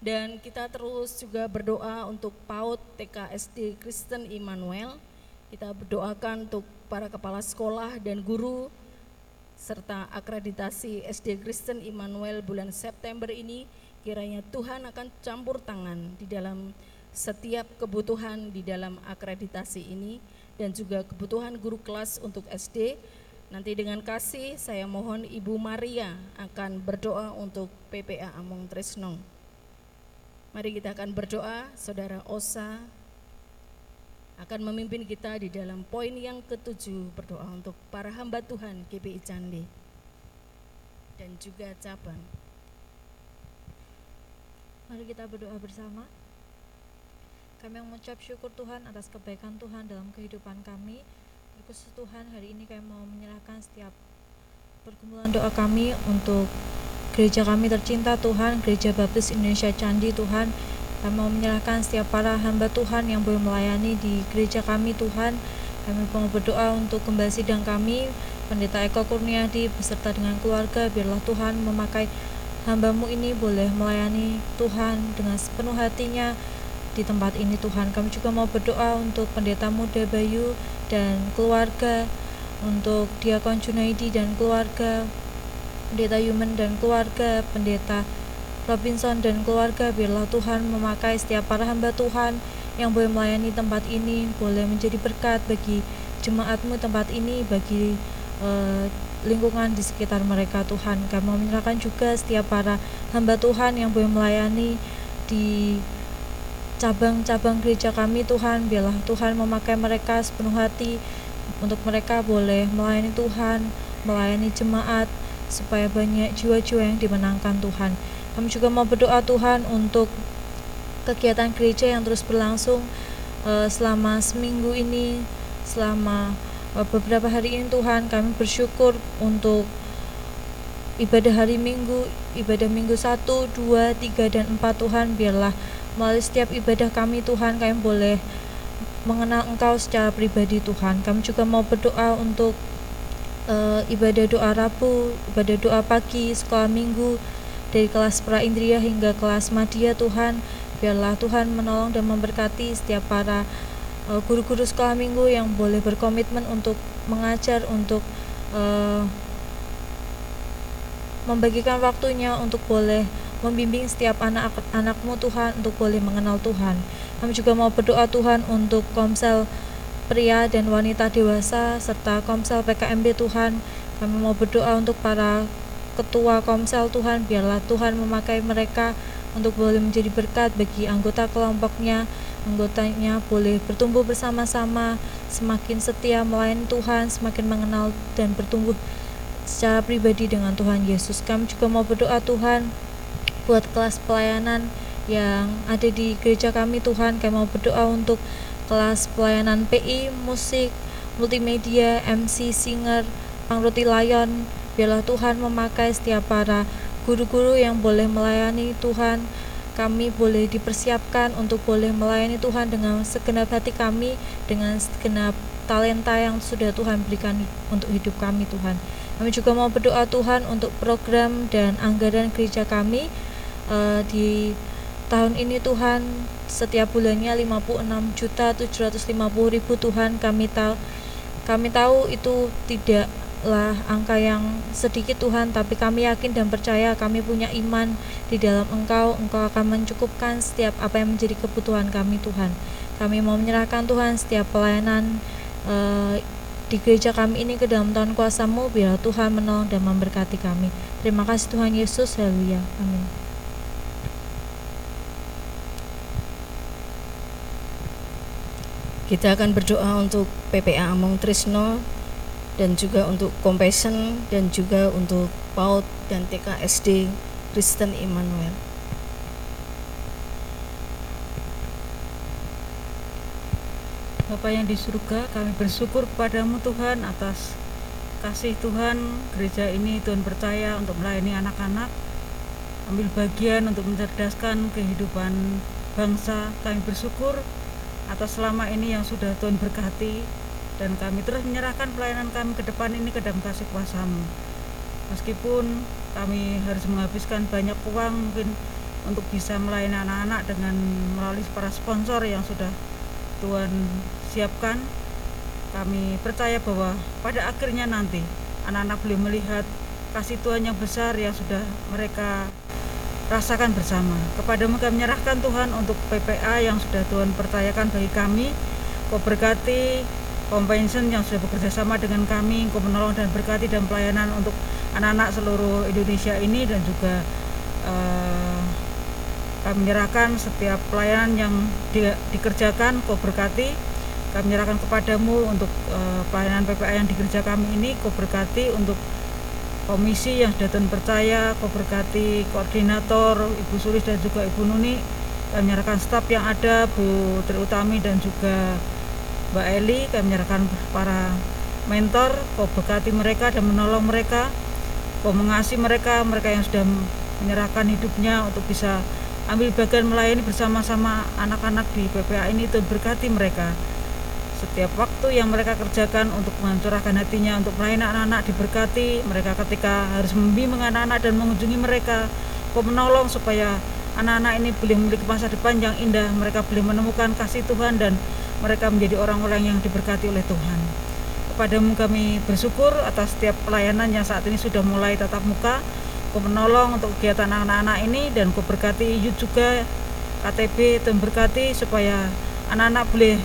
dan kita terus juga berdoa untuk PAUD TKSD Kristen Immanuel. Kita berdoakan untuk para kepala sekolah dan guru serta akreditasi SD Kristen Immanuel bulan September ini. Kiranya Tuhan akan campur tangan di dalam setiap kebutuhan di dalam akreditasi ini dan juga kebutuhan guru kelas untuk SD Nanti dengan kasih saya mohon Ibu Maria akan berdoa untuk PPA Among Tresno. Mari kita akan berdoa, Saudara Osa akan memimpin kita di dalam poin yang ketujuh berdoa untuk para hamba Tuhan GBI Candi dan juga cabang. Mari kita berdoa bersama. Kami mengucap syukur Tuhan atas kebaikan Tuhan dalam kehidupan kami khusus Tuhan hari ini kami mau menyerahkan setiap pergumulan doa kami untuk gereja kami tercinta Tuhan gereja Baptis Indonesia Candi Tuhan. Kami mau menyerahkan setiap para hamba Tuhan yang boleh melayani di gereja kami Tuhan. Kami mau berdoa untuk kembali sidang kami. Pendeta Eko Kurniadi beserta dengan keluarga biarlah Tuhan memakai hambamu ini boleh melayani Tuhan dengan sepenuh hatinya di tempat ini Tuhan. Kami juga mau berdoa untuk pendeta muda Bayu dan keluarga untuk Diakon Junaidi dan keluarga Pendeta Yumen dan keluarga Pendeta Robinson dan keluarga biarlah Tuhan memakai setiap para hamba Tuhan yang boleh melayani tempat ini boleh menjadi berkat bagi jemaatmu tempat ini bagi uh, lingkungan di sekitar mereka Tuhan. Kami menyerahkan juga setiap para hamba Tuhan yang boleh melayani di cabang-cabang gereja kami Tuhan biarlah Tuhan memakai mereka sepenuh hati untuk mereka boleh melayani Tuhan melayani jemaat supaya banyak jiwa-jiwa yang dimenangkan Tuhan. Kami juga mau berdoa Tuhan untuk kegiatan gereja yang terus berlangsung uh, selama seminggu ini selama uh, beberapa hari ini Tuhan. Kami bersyukur untuk ibadah hari Minggu ibadah Minggu 1, 2, 3, dan 4 Tuhan biarlah Melalui setiap ibadah kami Tuhan, kami boleh mengenal Engkau secara pribadi Tuhan. Kami juga mau berdoa untuk uh, ibadah doa Rabu, ibadah doa pagi, sekolah minggu, dari kelas pra indria hingga kelas madya Tuhan. Biarlah Tuhan menolong dan memberkati setiap para eh, guru-guru uh, sekolah minggu yang boleh berkomitmen untuk mengajar, untuk uh, membagikan waktunya untuk boleh membimbing setiap anak-anakmu Tuhan untuk boleh mengenal Tuhan. Kami juga mau berdoa Tuhan untuk komsel pria dan wanita dewasa serta komsel PKMB Tuhan. Kami mau berdoa untuk para ketua komsel Tuhan, biarlah Tuhan memakai mereka untuk boleh menjadi berkat bagi anggota kelompoknya, anggotanya boleh bertumbuh bersama-sama, semakin setia melayani Tuhan, semakin mengenal dan bertumbuh secara pribadi dengan Tuhan Yesus. Kami juga mau berdoa Tuhan buat kelas pelayanan yang ada di gereja kami Tuhan. Kami mau berdoa untuk kelas pelayanan PI, musik, multimedia, MC, singer, pangruti layon biarlah Tuhan memakai setiap para guru-guru yang boleh melayani Tuhan. Kami boleh dipersiapkan untuk boleh melayani Tuhan dengan segenap hati kami dengan segenap talenta yang sudah Tuhan berikan untuk hidup kami Tuhan kami juga mau berdoa Tuhan untuk program dan anggaran gereja kami uh, di tahun ini Tuhan setiap bulannya 56 juta 750 ribu Tuhan kami tahu. Kami tahu itu tidaklah angka yang sedikit Tuhan tapi kami yakin dan percaya kami punya iman di dalam Engkau. Engkau akan mencukupkan setiap apa yang menjadi kebutuhan kami Tuhan. Kami mau menyerahkan Tuhan setiap pelayanan uh, di gereja kami ini ke dalam Tuhan kuasamu biar Tuhan menolong dan memberkati kami. Terima kasih Tuhan Yesus haleluya. Amin. Kita akan berdoa untuk PPA Among Trisno dan juga untuk Compassion dan juga untuk PAUD dan TKSD Kristen Immanuel. Bapa yang di surga, kami bersyukur kepadamu Tuhan atas kasih Tuhan. Gereja ini Tuhan percaya untuk melayani anak-anak ambil bagian untuk mencerdaskan kehidupan bangsa. Kami bersyukur atas selama ini yang sudah Tuhan berkati dan kami terus menyerahkan pelayanan kami ke depan ini ke dalam kasih kuasamu. Meskipun kami harus menghabiskan banyak uang mungkin untuk bisa melayani anak-anak dengan melalui para sponsor yang sudah Tuhan siapkan kami percaya bahwa pada akhirnya nanti anak-anak boleh melihat kasih Tuhan yang besar yang sudah mereka rasakan bersama. Kepadamu kami menyerahkan Tuhan untuk PPA yang sudah Tuhan percayakan bagi kami. Kau berkati Compensation yang sudah bekerja sama dengan kami, Kau menolong dan berkati dan pelayanan untuk anak-anak seluruh Indonesia ini dan juga uh, kami menyerahkan setiap pelayanan yang di, dikerjakan, Kau berkati. Kami menyerahkan kepadamu untuk uh, pelayanan PPA yang dikerja kami ini, Kau berkati untuk komisi yang sudah Tuhan percaya, kau berkati koordinator Ibu Sulis dan juga Ibu Nuni kami menyerahkan staf yang ada Bu Tri Utami dan juga Mbak Eli kami menyerahkan para mentor kau berkati mereka dan menolong mereka kau mengasihi mereka mereka yang sudah menyerahkan hidupnya untuk bisa ambil bagian melayani bersama-sama anak-anak di PPA ini Tuhan berkati mereka. Setiap waktu yang mereka kerjakan untuk mencurahkan hatinya untuk melayani anak-anak diberkati mereka ketika harus membimbing anak-anak dan mengunjungi mereka kau menolong supaya anak-anak ini boleh memiliki masa depan yang indah. Mereka boleh menemukan kasih Tuhan dan mereka menjadi orang-orang yang diberkati oleh Tuhan. Kepadamu kami bersyukur atas setiap pelayanan yang saat ini sudah mulai tatap muka kau menolong untuk kegiatan anak-anak ini dan kau berkati Yud juga KTB dan berkati supaya anak-anak boleh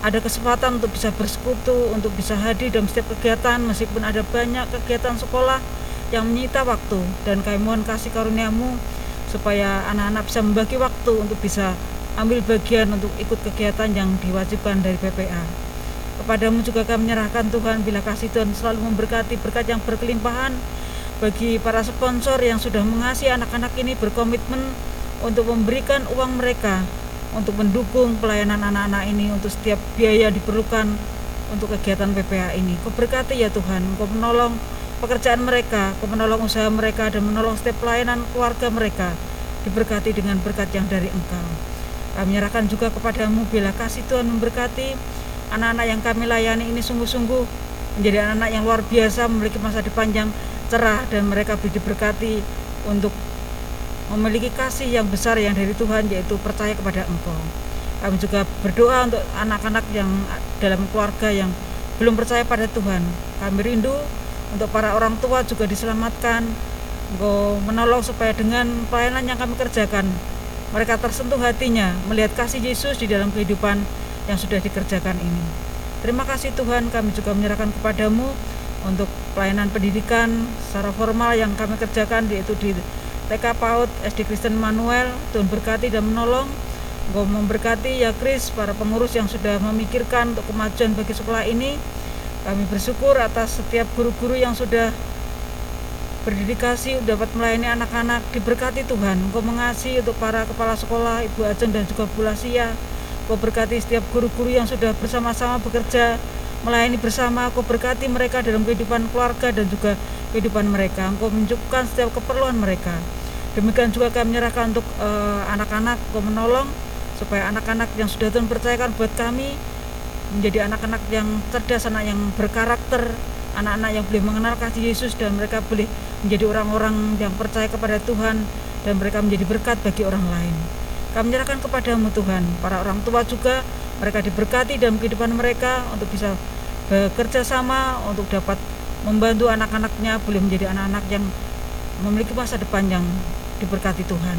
ada kesempatan untuk bisa bersekutu, untuk bisa hadir dalam setiap kegiatan meskipun ada banyak kegiatan sekolah yang menyita waktu dan kami mohon kasih karuniamu supaya anak-anak bisa membagi waktu untuk bisa ambil bagian untuk ikut kegiatan yang diwajibkan dari PPA. Kepadamu juga kami menyerahkan Tuhan bila kasih Tuhan selalu memberkati berkat yang berkelimpahan bagi para sponsor yang sudah mengasihi anak-anak ini berkomitmen untuk memberikan uang mereka untuk mendukung pelayanan anak-anak ini untuk setiap biaya diperlukan untuk kegiatan PPA ini. Kau berkati ya Tuhan, Kau menolong pekerjaan mereka, Kau menolong usaha mereka dan menolong setiap pelayanan keluarga mereka diberkati dengan berkat yang dari Engkau. Kami menyerahkan juga kepadamu bila kasih Tuhan memberkati anak-anak yang kami layani ini sungguh-sungguh menjadi anak-anak yang luar biasa memiliki masa depan yang cerah dan mereka diberkati untuk memiliki kasih yang besar yang dari Tuhan yaitu percaya kepada Engkau. Kami juga berdoa untuk anak-anak yang dalam keluarga yang belum percaya pada Tuhan. Kami rindu untuk para orang tua juga diselamatkan. Engkau menolong supaya dengan pelayanan yang kami kerjakan mereka tersentuh hatinya melihat kasih Yesus di dalam kehidupan yang sudah dikerjakan ini. Terima kasih Tuhan, kami juga menyerahkan kepadamu untuk pelayanan pendidikan secara formal yang kami kerjakan yaitu di TK PAUD SD Kristen Manuel Tuhan berkati dan menolong. Engkau memberkati ya Kris para pengurus yang sudah memikirkan untuk kemajuan bagi sekolah ini. Kami bersyukur atas setiap guru-guru yang sudah berdedikasi dapat melayani anak-anak. Diberkati Tuhan Engkau mengasihi untuk para kepala sekolah Ibu Ajeng dan juga Bu Lasia. Engkau berkati setiap guru-guru yang sudah bersama-sama bekerja melayani bersama Engkau berkati mereka dalam kehidupan keluarga dan juga kehidupan mereka. Engkau mencukupkan setiap keperluan mereka. Demikian juga kami menyerahkan untuk eh, anak-anak. Uh, Engkau menolong supaya anak-anak yang sudah Tuhan percayakan buat kami menjadi anak-anak yang cerdas anak yang berkarakter anak-anak yang boleh mengenal kasih Yesus dan mereka boleh menjadi orang-orang yang percaya kepada Tuhan dan mereka menjadi berkat bagi orang lain. Kami menyerahkan kepadamu Tuhan, para orang tua juga mereka diberkati dalam kehidupan mereka untuk bisa bekerja sama untuk dapat membantu anak-anaknya boleh menjadi anak-anak yang memiliki masa depan yang diberkati Tuhan.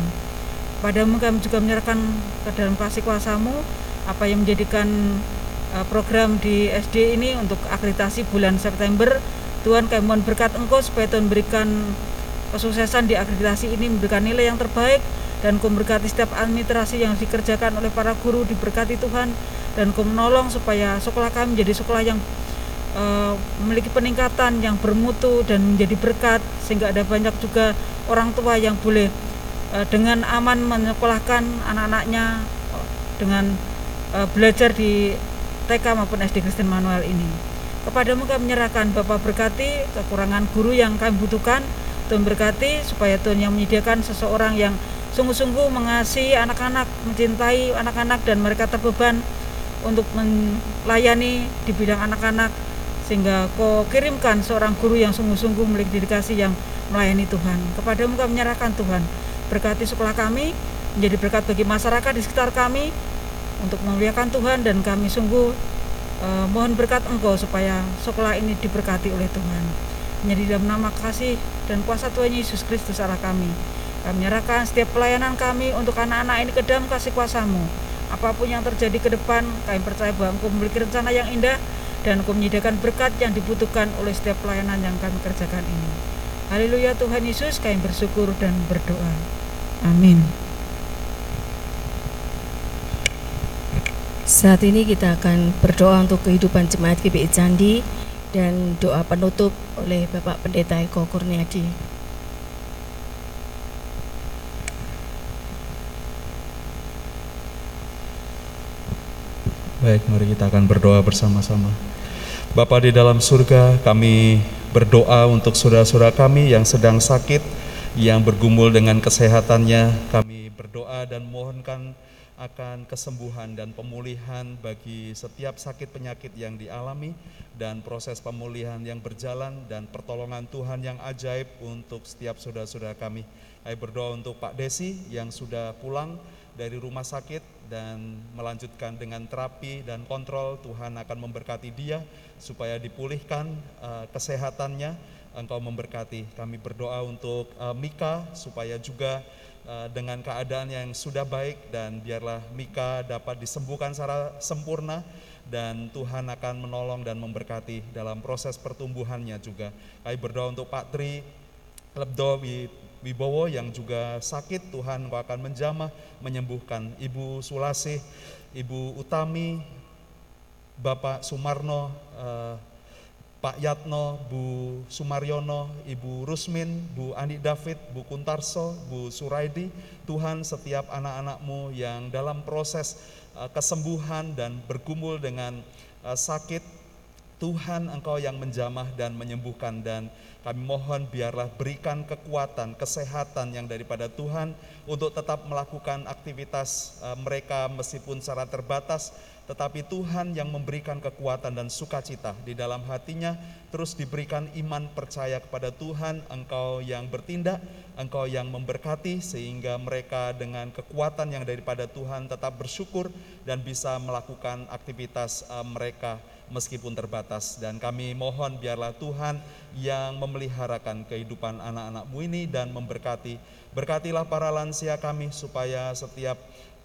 Padamu kami juga menyerahkan ke dalam kasih kuasamu apa yang menjadikan uh, program di SD ini untuk akreditasi bulan September. Tuhan kami mohon berkat Engkau supaya Tuhan berikan kesuksesan di akreditasi ini memberikan nilai yang terbaik dan kau berkati setiap administrasi yang dikerjakan oleh para guru diberkati Tuhan dan kau menolong supaya sekolah kami menjadi sekolah yang uh, memiliki peningkatan yang bermutu dan menjadi berkat sehingga ada banyak juga orang tua yang boleh uh, dengan aman menyekolahkan anak-anaknya dengan uh, belajar di TK maupun SD Kristen Manuel ini. Kepadamu kami menyerahkan Bapak berkati kekurangan guru yang kami butuhkan Tuhan berkati supaya Tuhan yang menyediakan seseorang yang sungguh-sungguh mengasihi anak-anak, mencintai anak-anak dan mereka terbeban untuk melayani di bidang anak-anak sehingga kau kirimkan seorang guru yang sungguh-sungguh memiliki dedikasi yang melayani Tuhan. Kepadamu kami menyerahkan Tuhan. Berkati sekolah kami, menjadi berkat bagi masyarakat di sekitar kami untuk memuliakan Tuhan dan kami sungguh uh, mohon berkat Engkau supaya sekolah ini diberkati oleh Tuhan menjadi dalam nama kasih dan kuasa Tuhan Yesus Kristus Allah kami. Kami menyerahkan setiap pelayanan kami untuk anak-anak ini ke dalam kasih kuasamu. Apa pun yang terjadi ke depan, kami percaya bahwa Engkau memiliki rencana yang indah dan Engkau menyediakan berkat yang dibutuhkan oleh setiap pelayanan yang kami kerjakan ini. Haleluya Tuhan Yesus, kami bersyukur dan berdoa. Amin. Saat ini kita akan berdoa untuk kehidupan jemaat GPI Candi dan doa penutup oleh Bapak Pendeta Eko Kurniadi. Baik, mari kita akan berdoa bersama-sama. Bapa di dalam surga, kami berdoa untuk saudara-saudara kami yang sedang sakit, yang bergumul dengan kesehatannya. Kami berdoa dan mohonkan akan kesembuhan dan pemulihan bagi setiap sakit penyakit yang dialami dan proses pemulihan yang berjalan dan pertolongan Tuhan yang ajaib untuk setiap saudara-saudara kami. Saya berdoa untuk Pak Desi yang sudah pulang dari rumah sakit dan melanjutkan dengan terapi dan kontrol. Tuhan akan memberkati dia supaya dipulihkan uh, kesehatannya. Engkau memberkati. Kami berdoa untuk uh, Mika supaya juga Eh, dengan keadaan yang sudah baik dan biarlah Mika dapat disembuhkan secara sempurna dan Tuhan akan menolong dan memberkati dalam proses pertumbuhannya juga. Kami berdoa untuk Pak Tri Lebdo Wibowo yang juga sakit, Tuhan Engkau akan menjamah, menyembuhkan. Ibu Sulasih, Ibu Utami, Bapak Sumarno, uh, Pak Yatno, Bu Sumaryono, Ibu Rusmin, Bu Andi David, Bu Kuntarso, Bu Suraidi, Tuhan setiap anak-anakmu yang dalam proses uh, kesembuhan dan bergumul dengan uh, sakit, Tuhan Engkau yang menjamah dan menyembuhkan dan kami mohon biarlah berikan kekuatan, kesehatan yang daripada Tuhan untuk tetap melakukan aktivitas uh, mereka meskipun secara terbatas tetapi Tuhan yang memberikan kekuatan dan sukacita di dalam hatinya, terus diberikan iman percaya kepada Tuhan, engkau yang bertindak, engkau yang memberkati, sehingga mereka dengan kekuatan yang daripada Tuhan tetap bersyukur dan bisa melakukan aktivitas uh, mereka meskipun terbatas. Dan kami mohon biarlah Tuhan yang memeliharakan kehidupan anak-anakmu ini dan memberkati. Berkatilah para lansia kami supaya setiap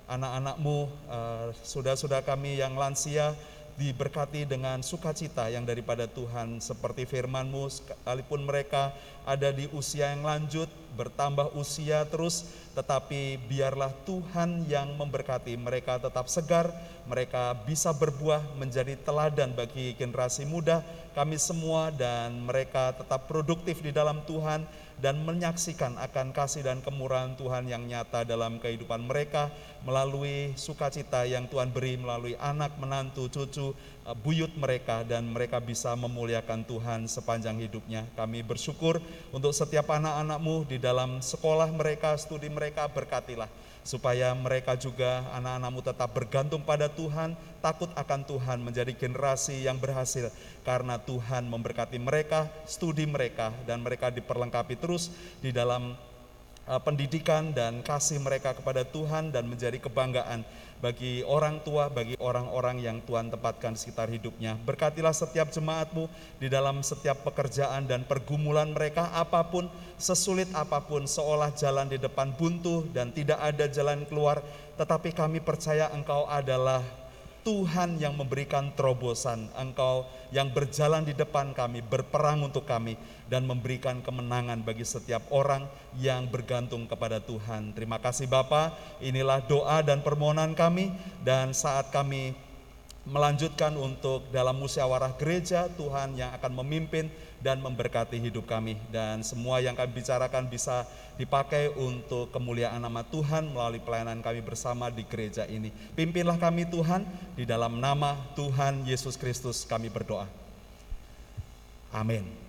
anak-anakmu, uh, saudara-saudara kami yang lansia, diberkati dengan sukacita yang daripada Tuhan. Seperti firman-Mu sekalipun mereka ada di usia yang lanjut bertambah usia terus tetapi biarlah Tuhan yang memberkati. Mereka tetap segar mereka bisa berbuah menjadi teladan bagi generasi muda kami semua dan mereka tetap produktif di dalam Tuhan dan menyaksikan akan kasih dan kemurahan Tuhan yang nyata dalam kehidupan mereka melalui sukacita yang Tuhan beri melalui anak, menantu, cucu, uh, buyut mereka dan mereka bisa memuliakan Tuhan sepanjang hidupnya. Kami bersyukur untuk setiap anak-anakmu di dalam sekolah mereka, studi mereka, berkatilah supaya mereka juga anak-anakmu tetap bergantung pada Tuhan, takut akan Tuhan, menjadi generasi yang berhasil. Karena Tuhan memberkati mereka, studi mereka, dan mereka diperlengkapi terus di dalam uh, pendidikan dan kasih mereka kepada Tuhan dan menjadi kebanggaan bagi orang tua, bagi orang-orang yang Tuhan tempatkan di sekitar hidupnya. Berkatilah setiap jemaatmu di dalam setiap pekerjaan dan pergumulan mereka apa pun, sesulit apa pun, seolah jalan di depan buntu dan tidak ada jalan keluar. Tetapi kami percaya engkau adalah Tuhan yang memberikan terobosan, Engkau yang berjalan di depan kami, berperang untuk kami, dan memberikan kemenangan bagi setiap orang yang bergantung kepada Tuhan. Terima kasih Bapa. inilah doa dan permohonan kami, dan saat kami melanjutkan untuk dalam musyawarah gereja, Tuhan yang akan memimpin dan memberkati hidup kami. Dan semua yang kami bicarakan bisa dipakai untuk kemuliaan nama Tuhan melalui pelayanan kami bersama di gereja ini. Pimpinlah kami Tuhan, di dalam nama Tuhan Yesus Kristus kami berdoa. Amin.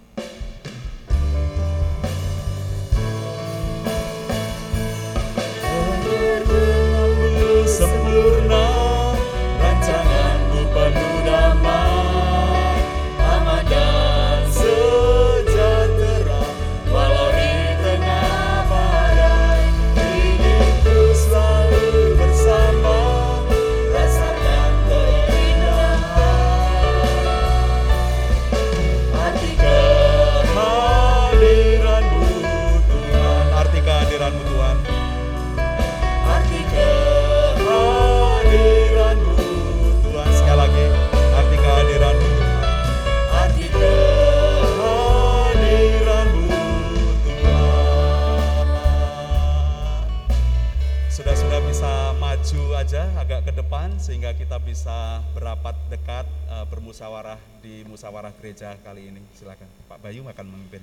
Sehingga kita bisa berapat dekat eh, bermusyawarah di musyawarah gereja kali ini. Silakan. Pak Bayu akan memimpin